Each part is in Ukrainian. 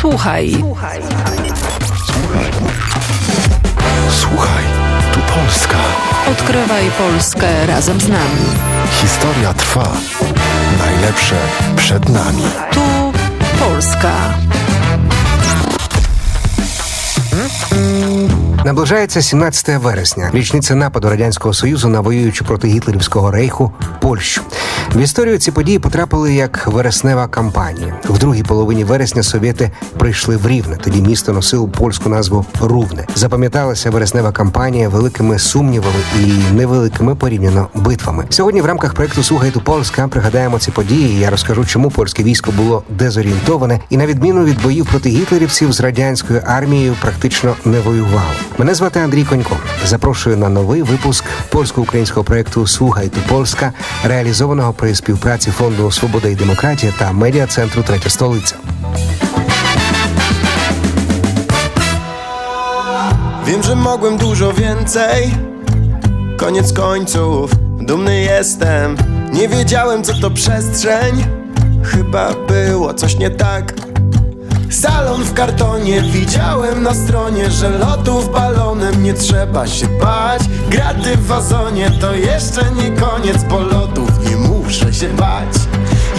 Słuchaj. Słuchaj. Słuchaj, tu Polska. Odkrywaj Polskę razem z nami. Historia trwa. Najlepsze przed nami. Tu Polska. Наближається 17 вересня, річниця нападу радянського союзу на воюючу проти гітлерівського рейху Польщу. В історію ці події потрапили як вереснева кампанія. В другій половині вересня совєти прийшли в Рівне. Тоді місто носило польську назву Рувне. Запам'яталася вереснева кампанія великими сумнівами і невеликими порівняно битвами. Сьогодні в рамках проекту «Слухайте Польська пригадаємо ці події. Я розкажу, чому польське військо було дезорієнтоване і на відміну від боїв проти гітлерівців з радянською армією практично не воювало. Мене звати Андрій Конько. Запрошую на новий випуск польсько-українського проекту Слухайте Польська, реалізованого при співпраці фонду Свобода і демократія та медіа центру Третя столиця. Wiem, że mogłem dużo więcej. Koniec końców, dumny jestem. Nie wiedziałem, co to przestrzeń. Chyba było coś nie tak. Salon w kartonie, widziałem na stronie, że lotów balonem nie trzeba się bać. Graty w wazonie to jeszcze nie koniec, bo lotów muszę się bać.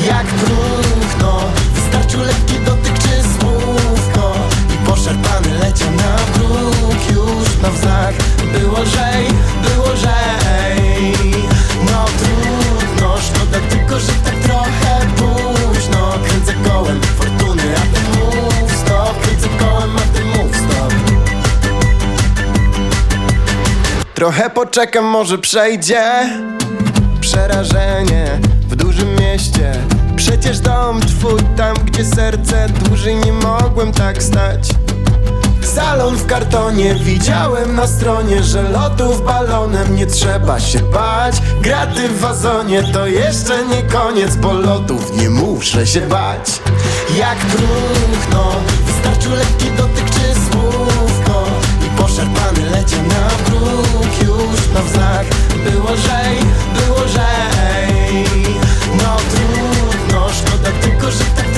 Jak próchno, wystarczył lekki dotyk czy słówko i poszarpany leciał na bruk już na wznak. Było lżej, było lżej. No trudno, szkoda tylko, że tak trochę późno. Kręcę kołem fortuny, a ty mów stop. Kręcę kołem, a ty mów stop. Trochę poczekam, może przejdzie Przerażenie w dużym mieście. Przecież dom twój tam, gdzie serce Dłużej nie mogłem tak stać. Salon w kartonie, widziałem na stronie Że lotów balonem nie trzeba się bać. Graty w wazonie to jeszcze nie koniec Bo lotów nie muszę się bać. Jak próchno, wystarczył lekki dotyk czy na wznak Było lżej, było lżej No trudno, szkoda tylko, że tak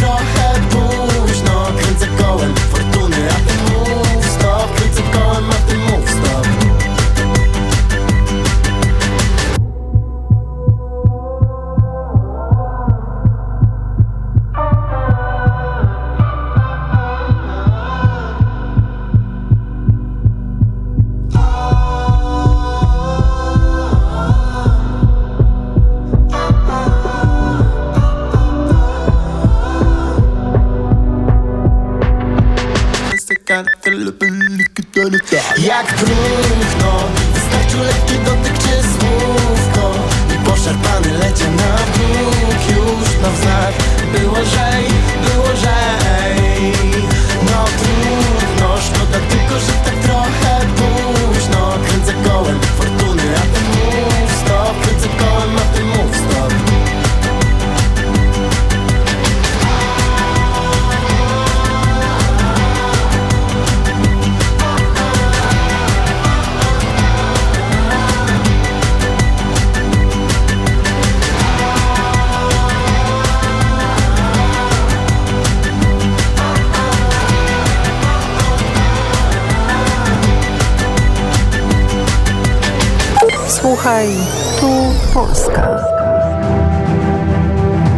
Słuchaj, tu Polska.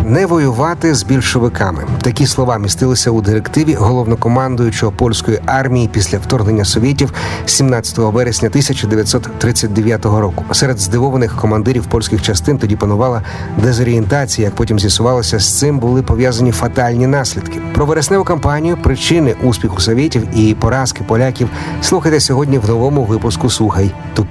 Не воювати з більшовиками. Такі слова містилися у директиві головнокомандуючого польської армії після вторгнення совєтів 17 вересня 1939 року. Серед здивованих командирів польських частин тоді панувала дезорієнтація. Як потім з'ясувалося, з цим були пов'язані фатальні наслідки. Про вересневу кампанію, причини успіху совєтів і поразки поляків слухайте сьогодні в новому випуску Слухай ту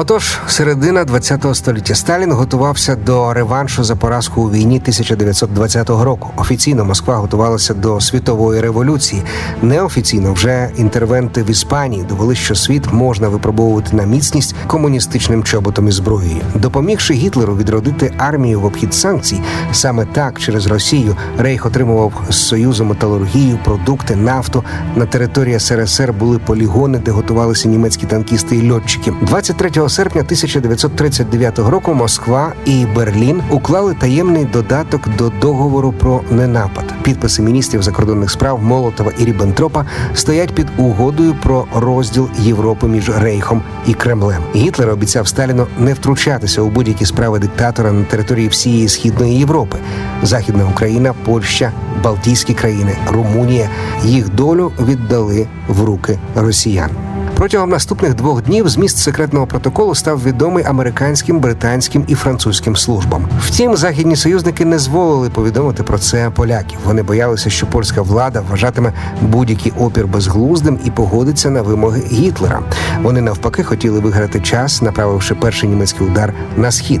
Отож, середина ХХ століття Сталін готувався до реваншу за поразку у війні 1920 року. Офіційно Москва готувалася до світової революції. Неофіційно вже інтервенти в Іспанії довели, що світ можна випробовувати на міцність комуністичним чоботом і зброєю. Допомігши Гітлеру відродити армію в обхід санкцій, саме так через Росію Рейх отримував з союзу металургію, продукти, нафту. На території СРСР були полігони, де готувалися німецькі танкісти і льотчики. 23 серпня 1939 року Москва і Берлін уклали таємний додаток до договору про ненапад. Підписи міністрів закордонних справ Молотова і Ріббентропа стоять під угодою про розділ Європи між Рейхом і Кремлем. Гітлер обіцяв Сталіну не втручатися у будь-які справи диктатора на території всієї східної Європи. Західна Україна, Польща, Балтійські країни, Румунія їх долю віддали в руки росіян. Протягом наступних двох днів зміст секретного протоколу став відомий американським, британським і французьким службам. Втім, західні союзники не зволили повідомити про це поляків. Вони боялися, що польська влада вважатиме будь-який опір безглуздим і погодиться на вимоги Гітлера. Вони навпаки хотіли виграти час, направивши перший німецький удар на схід.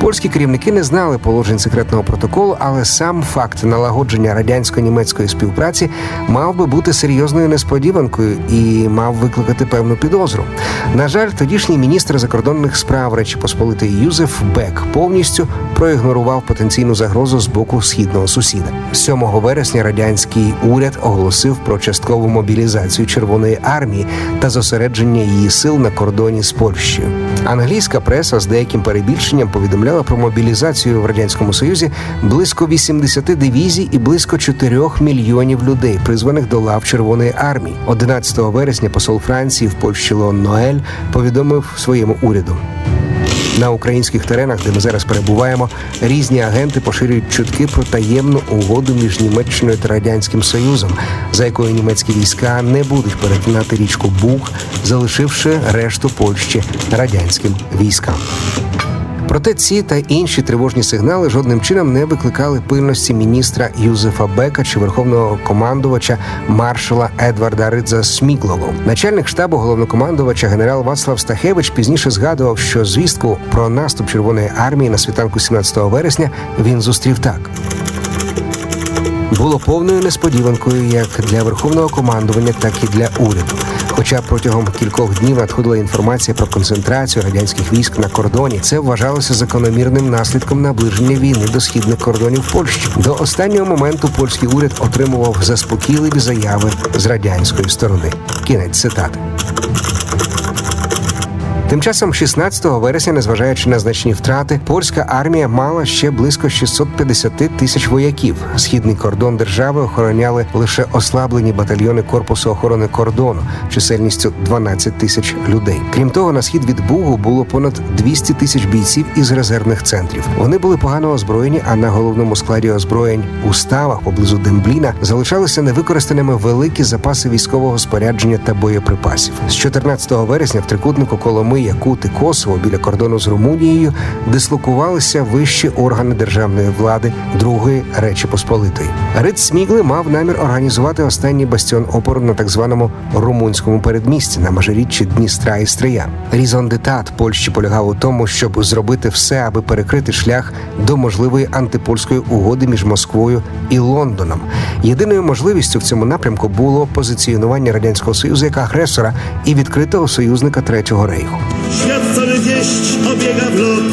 Польські керівники не знали положень секретного протоколу, але сам факт налагодження радянсько-німецької співпраці мав би бути серйозною несподіванкою і мав викликати певну підозру. На жаль, тодішній міністр закордонних справ Речі Посполитої Юзеф Бек повністю проігнорував потенційну загрозу з боку східного сусіда. 7 вересня радянський уряд оголосив про часткову мобілізацію Червоної армії та зосередження її сил на кордоні з Польщею. Англійська преса з деяким перебільшенням повідомляла про мобілізацію в радянському союзі близько 80 дивізій і близько 4 мільйонів людей, призваних до лав Червоної армії. 11 вересня посол Франції в Польщі Леон Ноель повідомив своєму уряду. На українських теренах, де ми зараз перебуваємо, різні агенти поширюють чутки про таємну угоду між Німеччиною та радянським Союзом, за якою німецькі війська не будуть перетинати річку Буг, залишивши решту Польщі радянським військам. Проте ці та інші тривожні сигнали жодним чином не викликали пильності міністра Юзефа Бека чи верховного командувача маршала Едварда Ридза Сміглову. Начальник штабу головнокомандувача генерал Вацлав Стахевич пізніше згадував, що звістку про наступ Червоної армії на світанку 17 вересня він зустрів так. Було повною несподіванкою як для верховного командування, так і для уряду. Хоча протягом кількох днів надходила інформація про концентрацію радянських військ на кордоні, це вважалося закономірним наслідком наближення війни до східних кордонів Польщі. До останнього моменту польський уряд отримував заспокійливі заяви з радянської сторони. Кінець цитати. Тим часом, 16 вересня, незважаючи на значні втрати, польська армія мала ще близько 650 тисяч вояків. Східний кордон держави охороняли лише ослаблені батальйони корпусу охорони кордону чисельністю 12 тисяч людей. Крім того, на схід від Бугу було понад 200 тисяч бійців із резервних центрів. Вони були погано озброєні, а на головному складі озброєнь у ставах поблизу Дембліна залишалися невикористаними великі запаси військового спорядження та боєприпасів. З 14 вересня в трикутнику Коломи, Якут і Косово біля кордону з Румунією дислокувалися вищі органи державної влади Другої Речі Посполитої. Рид Смігли мав намір організувати останній бастіон опору на так званому румунському передмісті на межиріччі Дністра і Стрия. Різон детат Польщі полягав у тому, щоб зробити все, аби перекрити шлях до можливої антипольської угоди між Москвою і Лондоном. Єдиною можливістю в цьому напрямку було позиціонування радянського союзу як агресора і відкритого союзника Третього рейху. Świat cały wieść obiega w lot,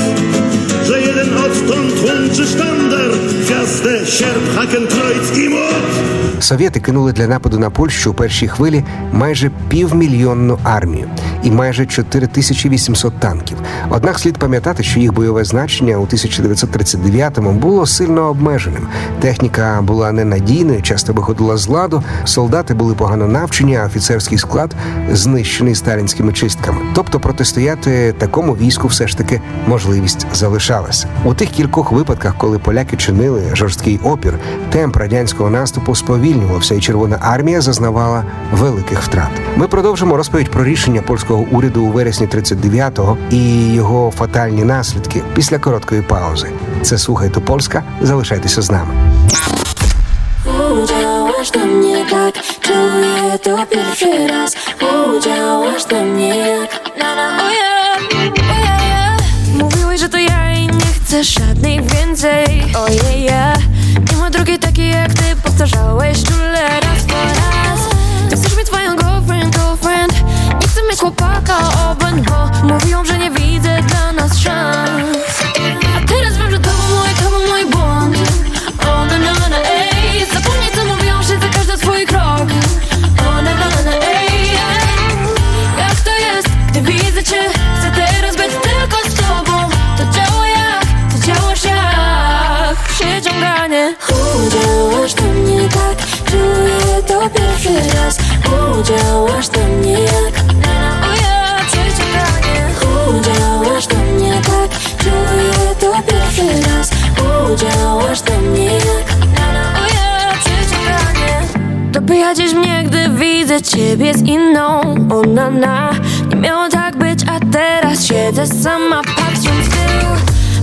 że jeden odtąd łączy sztandar, gwiazdę, sierp, hakenkreuz i młot. Совєти кинули для нападу на Польщу у першій хвилі майже півмільйонну армію і майже 4800 танків. Однак слід пам'ятати, що їх бойове значення у 1939-му було сильно обмеженим. Техніка була ненадійною, часто виходила з ладу, солдати були погано навчені, а офіцерський склад знищений сталінськими чистками. Тобто протистояти такому війську все ж таки можливість залишалася. У тих кількох випадках, коли поляки чинили жорсткий опір, темп радянського наступу сповільнювався, і Червона армія зазнавала великих втрат. Ми продовжимо розповідь про рішення польського уряду у вересні 39-го і його фатальні наслідки після короткої паузи. Це слухайте Польська. Залишайтеся з нами. Udziałaś do mnie tak, czuję to pierwszy raz Udziałaś do mnie jak na na oh. Chcesz żadnych więcej. Ojej, ja. Nie ma drugiej takiej jak ty Powtarzałeś czule raz po raz. Jesteś mi twoją girlfriend, girlfriend. Nie chcę mieć chłopaka obęd Bo mówią, że nie widzę dla nas szans To pierwszy raz Udziałasz na mnie jak O ja, przyciąganie Udziałasz na mnie tak Czuję to pierwszy raz Udziałasz na mnie jak Dobijadziesz mnie, gdy widzę ciebie z inną. Ona na Nie miało tak być, a teraz siedzę sama patrząc w tył.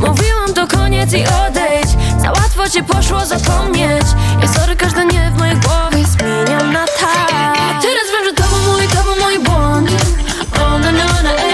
Mówiłam to koniec i odejdź. Za łatwo ci poszło zapomnieć. Ja sorry, każde nie w mojej głowie I'm not tired. teraz wężę tobą mój, tobą mój błąd Ona.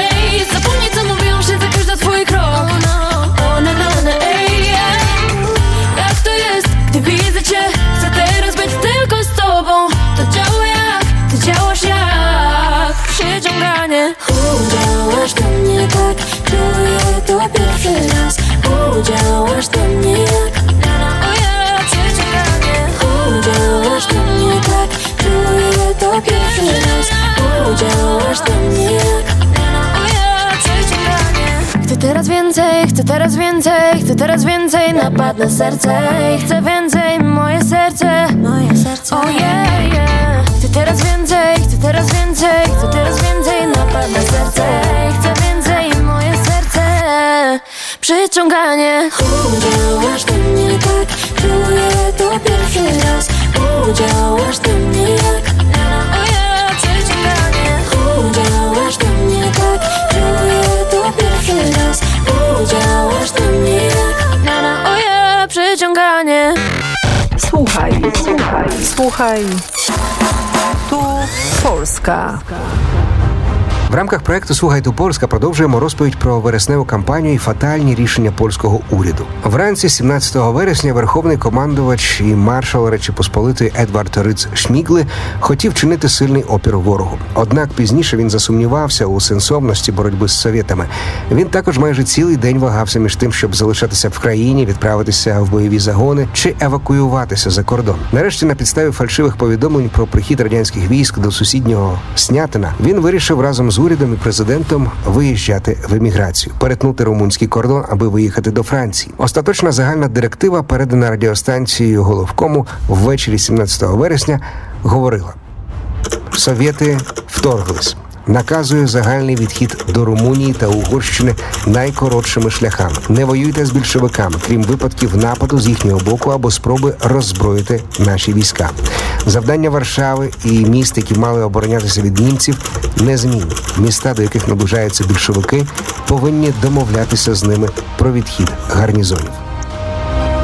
Teraz więcej Chcę teraz więcej, napadnę serce I Chcę więcej, moje serce. Moje serce. Oh yeah, yeah. Chcę teraz więcej, chcę teraz więcej Chcę teraz więcej, napadnę serce I Chcę więcej, moje serce. Przyciąganie. Udziałasz na mnie Słuchaj, słuchaj. Tu Polska. В рамках проекту Слухай ту Польська продовжуємо розповідь про вересневу кампанію і фатальні рішення польського уряду. Вранці 17 вересня верховний командувач і маршал Речі Посполитої Едвард Риц Шмігли хотів чинити сильний опір ворогу. Однак пізніше він засумнівався у сенсовності боротьби з совєтами. Він також майже цілий день вагався між тим, щоб залишатися в країні, відправитися в бойові загони чи евакуюватися за кордон. Нарешті, на підставі фальшивих повідомлень про прихід радянських військ до сусіднього Снятина, він вирішив разом з урядом і президентом виїжджати в еміграцію, перетнути румунський кордон, аби виїхати до Франції. Остаточна загальна директива, передана радіостанцією головкому ввечері 17 вересня, говорила: Совєти вторглись. Наказує загальний відхід до Румунії та Угорщини найкоротшими шляхами. Не воюйте з більшовиками, крім випадків нападу з їхнього боку або спроби роззброїти наші війська. Завдання Варшави і міст, які мали оборонятися від німців, незмінні. Міста, до яких наближаються більшовики, повинні домовлятися з ними про відхід гарнізонів.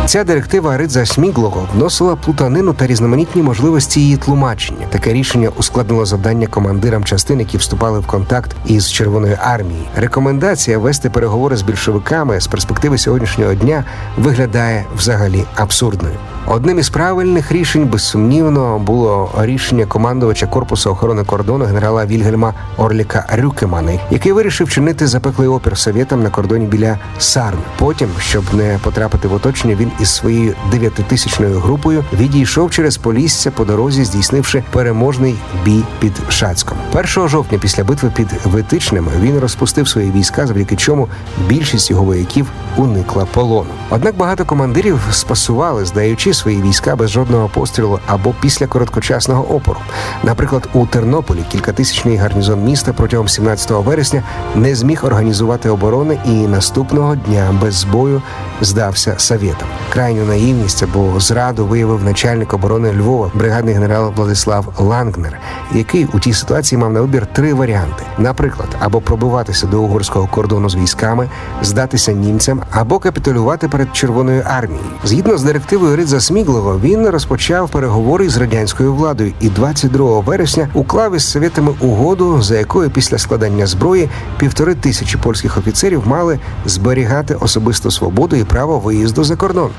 Ця директива Ридза Сміглого вносила плутанину та різноманітні можливості її тлумачення. Таке рішення ускладнило завдання командирам частин, які вступали в контакт із Червоною армією. Рекомендація вести переговори з більшовиками з перспективи сьогоднішнього дня виглядає взагалі абсурдною. Одним із правильних рішень, безсумнівно, було рішення командувача корпусу охорони кордону генерала Вільгельма Орліка Рюкемана, який вирішив чинити запеклий опір совєтам на кордоні біля Сарн. Потім, щоб не потрапити в оточення, він із своєю дев'ятитисячною групою відійшов через Полісся по дорозі, здійснивши переможний бій під Шацьком. 1 жовтня, після битви під Витичними, він розпустив свої війська, завдяки чому більшість його вояків уникла полону. Однак багато командирів спасували, здаючи свої війська без жодного пострілу або після короткочасного опору. Наприклад, у Тернополі кількатисячний гарнізон міста протягом 17 вересня не зміг організувати оборони і наступного дня без бою здався совєтам. Крайню наївність або зраду виявив начальник оборони Львова, бригадний генерал Владислав Лангнер, який у тій ситуації мав на вибір три варіанти: наприклад, або пробиватися до угорського кордону з військами, здатися німцям, або капітулювати перед Червоною армією. Згідно з директивою Ридза Сміглова, він розпочав переговори з радянською владою і 22 вересня уклав із совєтами угоду, за якою після складання зброї півтори тисячі польських офіцерів мали зберігати особисту свободу і право виїзду за кордон.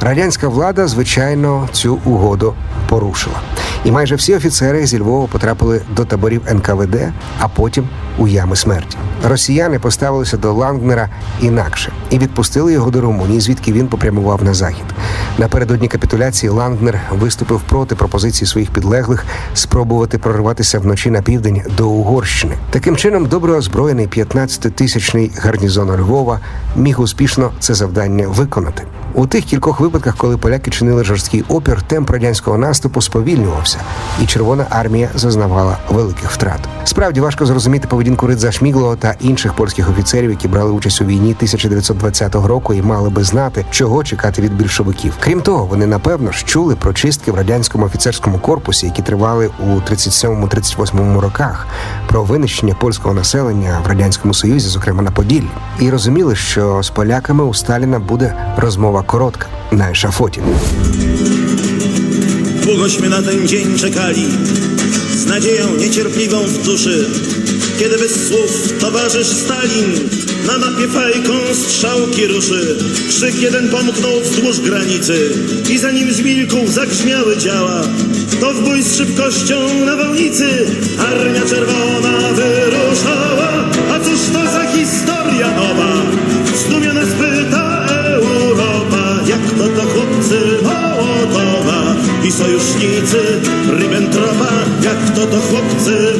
Радянська влада, звичайно, цю угоду порушила. І майже всі офіцери зі Львова потрапили до таборів НКВД, а потім у ями смерті. Росіяни поставилися до Лангнера інакше і відпустили його до Румунії, звідки він попрямував на захід. Напередодні капітуляції Лангнер виступив проти пропозиції своїх підлеглих спробувати прорватися вночі на південь до Угорщини. Таким чином, добре озброєний 15-тисячний гарнізон Львова міг успішно це завдання виконати. У тих кількох випадках, коли поляки чинили жорсткий опір, темп радянського наступу сповільнювався, і Червона армія зазнавала великих втрат. Справді важко зрозуміти поведінку Ридза Шміглова та інших польських офіцерів, які брали участь у війні 1920 року і мали би знати, чого чекати від більшовиків. Крім того, вони напевно ж чули про чистки в радянському офіцерському корпусі, які тривали у 37-38 роках, про винищення польського населення в радянському союзі, зокрема на Поділлі, і розуміли, що з поляками у Сталіна буде rozmowa korotка na eszafocie. Długośmy na ten dzień czekali, z nadzieją niecierpliwą w duszy, kiedy bez słów towarzysz Stalin na mapie fajką strzałki ruszy. Krzyk jeden pomknął wzdłuż granicy i zanim zmilkł zagrzmiały działa, to w bój z szybkością nawałnicy Armia Czerwona wyruszała. Chłopcy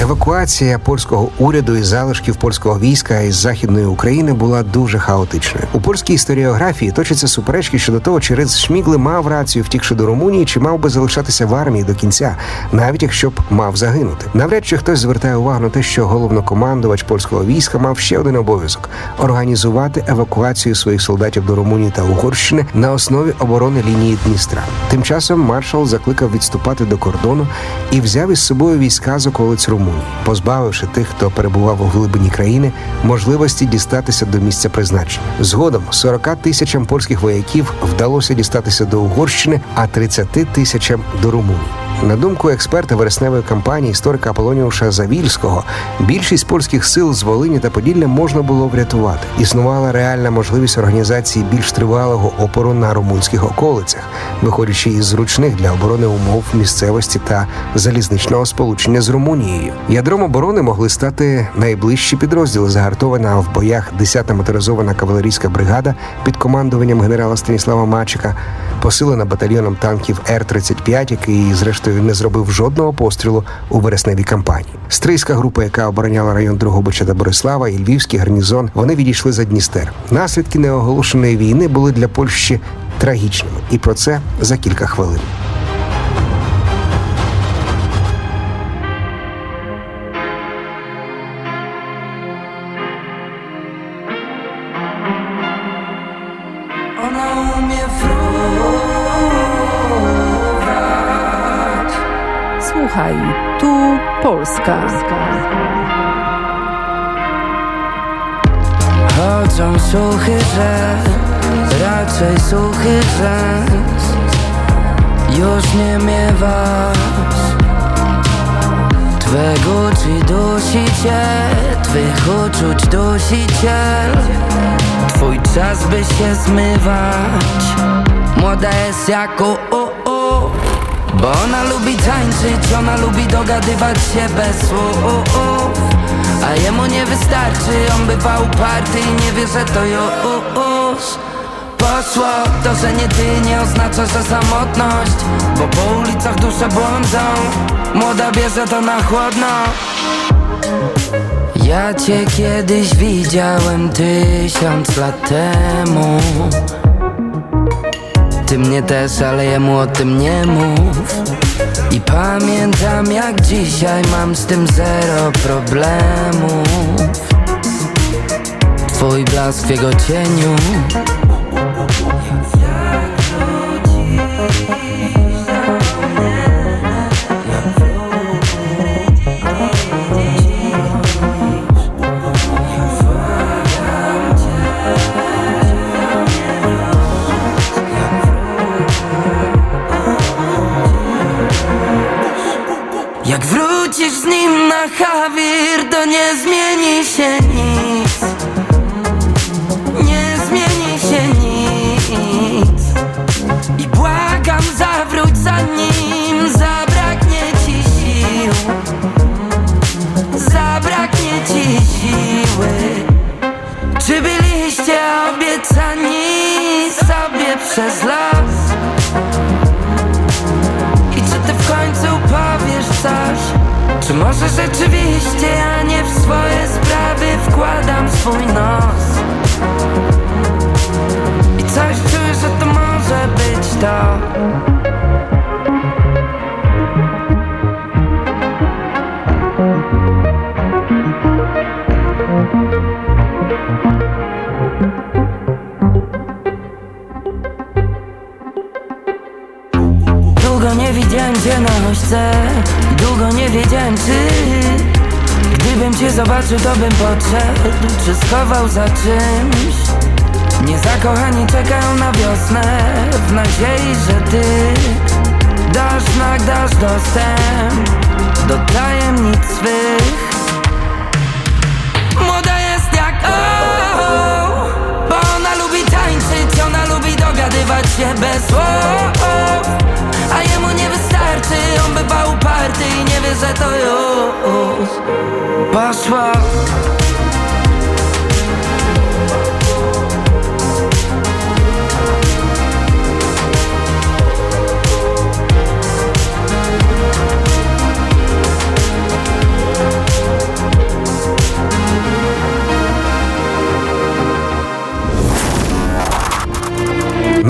Евакуація польського уряду і залишків польського війська із західної України була дуже хаотичною. У польській історіографії точаться суперечки щодо того, чи Риц Шмігли мав рацію, втікши до Румунії, чи мав би залишатися в армії до кінця, навіть якщо б мав загинути. Навряд чи хтось звертає увагу на те, що головнокомандувач польського війська мав ще один обов'язок організувати евакуацію своїх солдатів до Румунії та Угорщини на основі оборони лінії Дністра. Тим часом маршал закликав відступати до кордону і взяв із собою війська з околиць Румунії, позбавивши тих, хто перебував у глибині країни, можливості дістатися до місця призначення. Згодом 40 тисячам польських вояків вдалося дістатися до Угорщини, а 30 тисячам до Румунії. На думку експерта вересневої кампанії історика Аполоніуша Завільського, більшість польських сил з Волині та Поділля можна було врятувати. Існувала реальна можливість організації більш тривалого опору на румунських околицях, виходячи із зручних для оборони умов місцевості та залізничного сполучення з Румунією. Ядром оборони могли стати найближчі підрозділи, загартована в боях 10-та моторизована кавалерійська бригада під командуванням генерала Станіслава Мачика, посилена батальйоном танків Р-35, який, зрештою, не зробив жодного пострілу у вересневій кампанії. Стрийська група, яка обороняла район Другобича та Борислава, і Львівський гарнізон, вони відійшли за Дністер. Наслідки неоголошеної війни були для Польщі трагічними, і про це за кілька хвилин. Raczej suchy rzęs Już nie miewasz. Twego czy dusi cię, twych uczuć dusiciel Twój czas by się zmywać. Młoda jest jako o, o Bo ona lubi tańczyć, ona lubi dogadywać się bez słów A jemu nie wystarczy, on bywa uparty i nie wie, że to już Poszło, to, że nie ty nie oznacza, że samotność Bo po ulicach dusze błądzą. Młoda bierze to na chłodno. Ja cię kiedyś widziałem tysiąc lat temu. Ty mnie też, ale jemu o tym nie mów. I pamiętam jak dzisiaj mam z tym zero problemów twój blask w jego cieniu się nic. Nie zmieni się nic. I błagam, zawróć za nim. Zabraknie ci sił. Zabraknie ci siły. Czy byliście obiecani sobie przez las? I czy ty w końcu powiesz coś? Czy może rzeczywiście ja nie w swoje sprawy wkładam swój nos? I coś czuję, że to może być to zobaczył to bym podszedł Czy schował za czymś. Niezakochani czekają na wiosnę W nadziei, że ty Dasz znak, dasz dostęp Do tajemnic swych. Młoda jest jak o, Bo ona lubi tańczyć, ona lubi dogadywać się bez słów. A jemu nie wystarczy, on bywa uparty i nie wie, że to już soir.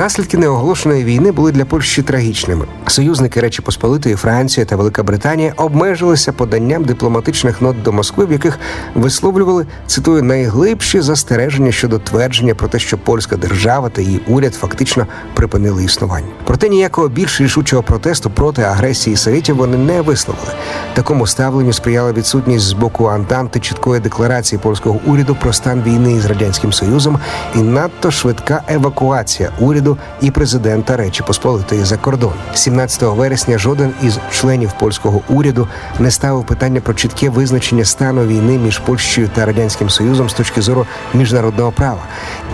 Наслідки неоголошеної війни були для Польщі трагічними. Союзники Речі Посполитої, Франція та Велика Британія обмежилися поданням дипломатичних нот до Москви, в яких висловлювали цитую найглибші застереження щодо твердження про те, що польська держава та її уряд фактично припинили існування. Проте ніякого більш рішучого протесту проти агресії совєтів вони не висловили. Такому ставленню сприяла відсутність з боку Антанти чіткої декларації польського уряду про стан війни із радянським союзом і надто швидка евакуація уряду і президента Речі Посполитої за кордон. 17 вересня жоден із членів польського уряду не ставив питання про чітке визначення стану війни між Польщею та радянським союзом з точки зору міжнародного права.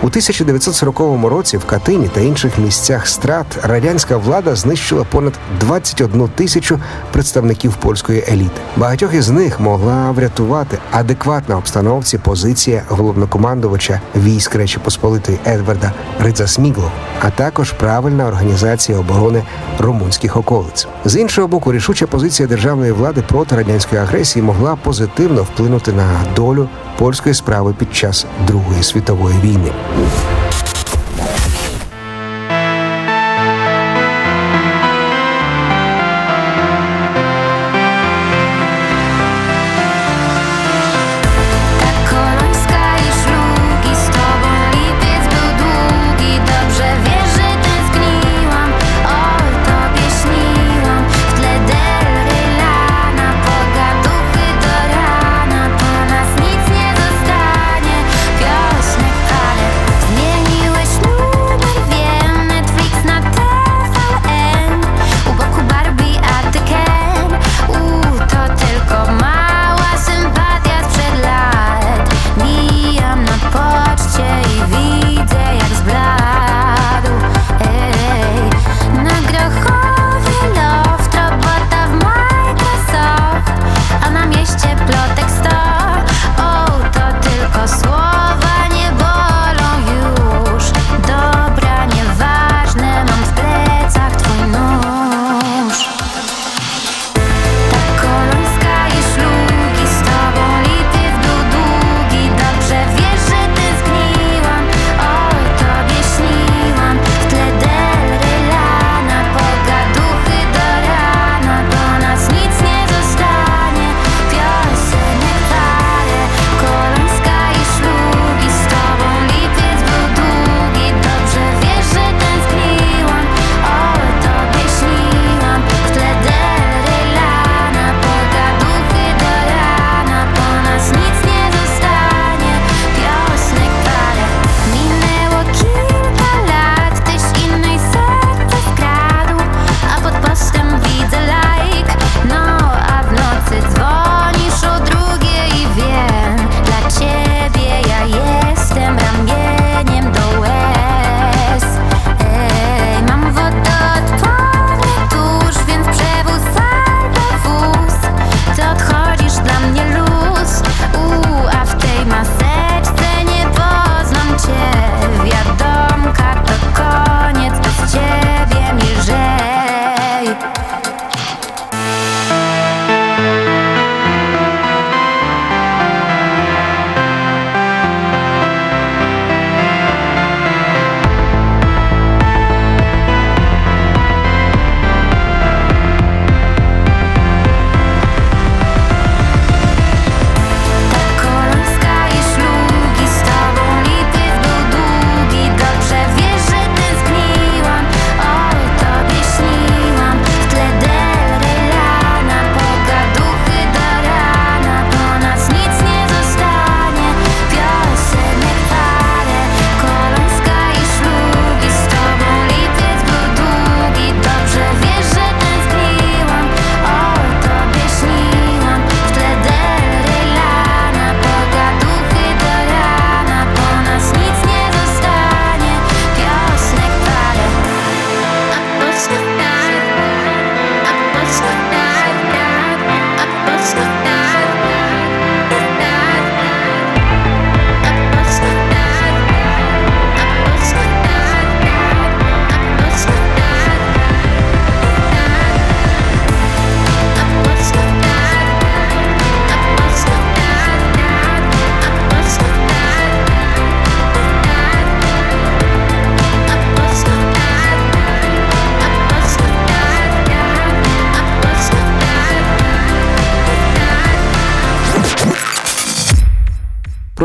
У 1940 році в Катині та інших місцях страт радянська влада знищила понад 21 тисячу представників польської еліти. Багатьох із них могла врятувати адекватна обстановці позиція головнокомандувача військ Речі Посполитої Едварда Ридзасмігло, а також правильна організація оборони румунських околиць. З іншого боку, рішуча позиція державної влади проти радянської агресії могла позитивно вплинути на долю польської справи під час Другої світової війни.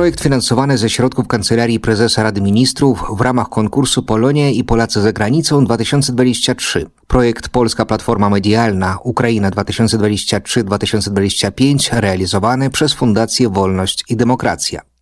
Projekt finansowany ze środków Kancelarii Prezesa Rady Ministrów w ramach konkursu Polonia i Polacy za granicą 2023. Projekt Polska Platforma Medialna Ukraina 2023-2025 realizowany przez Fundację Wolność i Demokracja.